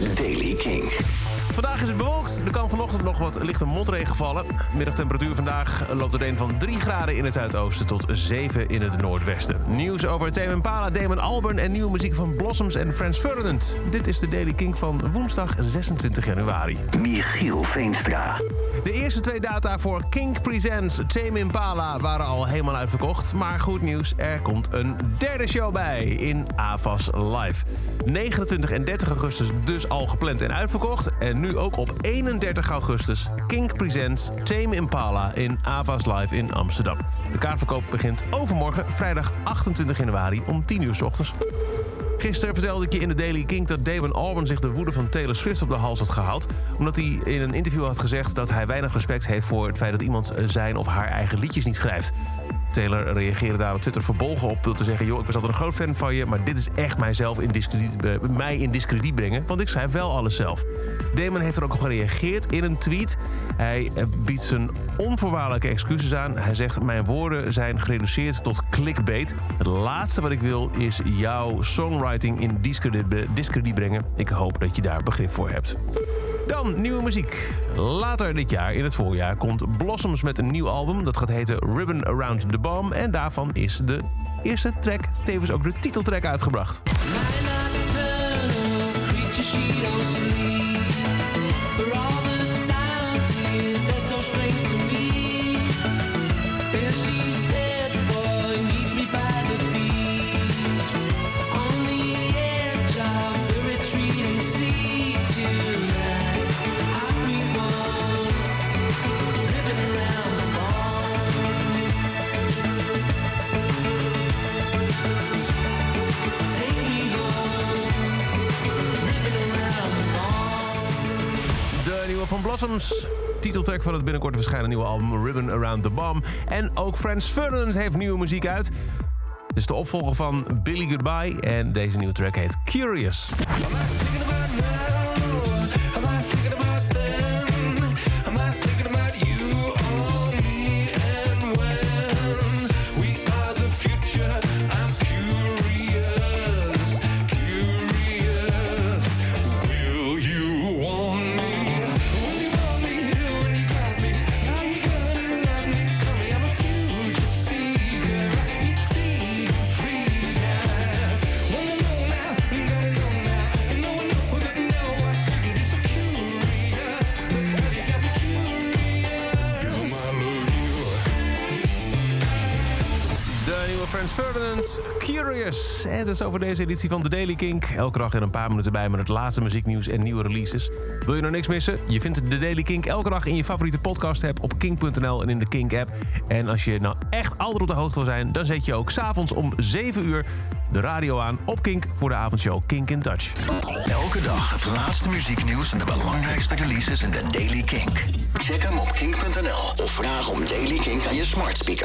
is Daily King. Vandaag is het bewolkt. Er kan vanochtend nog wat lichte motregen vallen. Middagtemperatuur vandaag loopt doorheen van 3 graden in het zuidoosten tot 7 in het noordwesten. Nieuws over Tame Impala, Damon Albarn en nieuwe muziek van Blossoms en Frans Ferdinand. Dit is de Daily King van woensdag 26 januari. Michiel Veenstra. De eerste twee data voor King Presents Tame Impala waren al helemaal uitverkocht. Maar goed nieuws, er komt een derde show bij in AVAS Live. 29 en 30 augustus dus al gepland en uitverkocht. En nu ook op 31 augustus King Presents Tame Impala in AVAS Live in Amsterdam. De kaartverkoop begint overmorgen, vrijdag 28 januari om 10 uur s ochtends. Gisteren vertelde ik je in de Daily King dat Damon Albarn zich de woede van Taylor Swift op de hals had gehaald. Omdat hij in een interview had gezegd dat hij weinig respect heeft voor het feit dat iemand zijn of haar eigen liedjes niet schrijft. Taylor reageerde daar op Twitter verbolgen op door te zeggen... joh, ik was altijd een groot fan van je... maar dit is echt mijzelf in discrediet, eh, mij in discrediet brengen... want ik schrijf wel alles zelf. Damon heeft er ook op gereageerd in een tweet. Hij eh, biedt zijn onvoorwaardelijke excuses aan. Hij zegt, mijn woorden zijn gereduceerd tot clickbait. Het laatste wat ik wil is jouw songwriting in discrediet, discrediet brengen. Ik hoop dat je daar begrip voor hebt. Dan nieuwe muziek. Later dit jaar, in het voorjaar, komt Blossoms met een nieuw album. Dat gaat heten Ribbon Around the Bomb. En daarvan is de eerste track, tevens ook de titeltrack, uitgebracht. Van Blossoms. Titeltrack van het binnenkort verschijnen nieuwe album Ribbon Around the Bomb. En ook Frans Ferdinand heeft nieuwe muziek uit. Het is de opvolger van Billy Goodbye. En deze nieuwe track heet Curious. Frans Ferdinand, Curious. En dat is over deze editie van The Daily Kink. Elke dag er een paar minuten bij met het laatste muzieknieuws en nieuwe releases. Wil je nog niks missen? Je vindt The Daily Kink elke dag in je favoriete podcast-app op kink.nl en in de Kink-app. En als je nou echt altijd op de hoogte wil zijn, dan zet je ook s'avonds om 7 uur de radio aan op Kink voor de avondshow Kink in Touch. Elke dag het laatste muzieknieuws en de belangrijkste releases in de Daily Kink. Check hem op kink.nl of vraag om Daily Kink aan je smart speaker.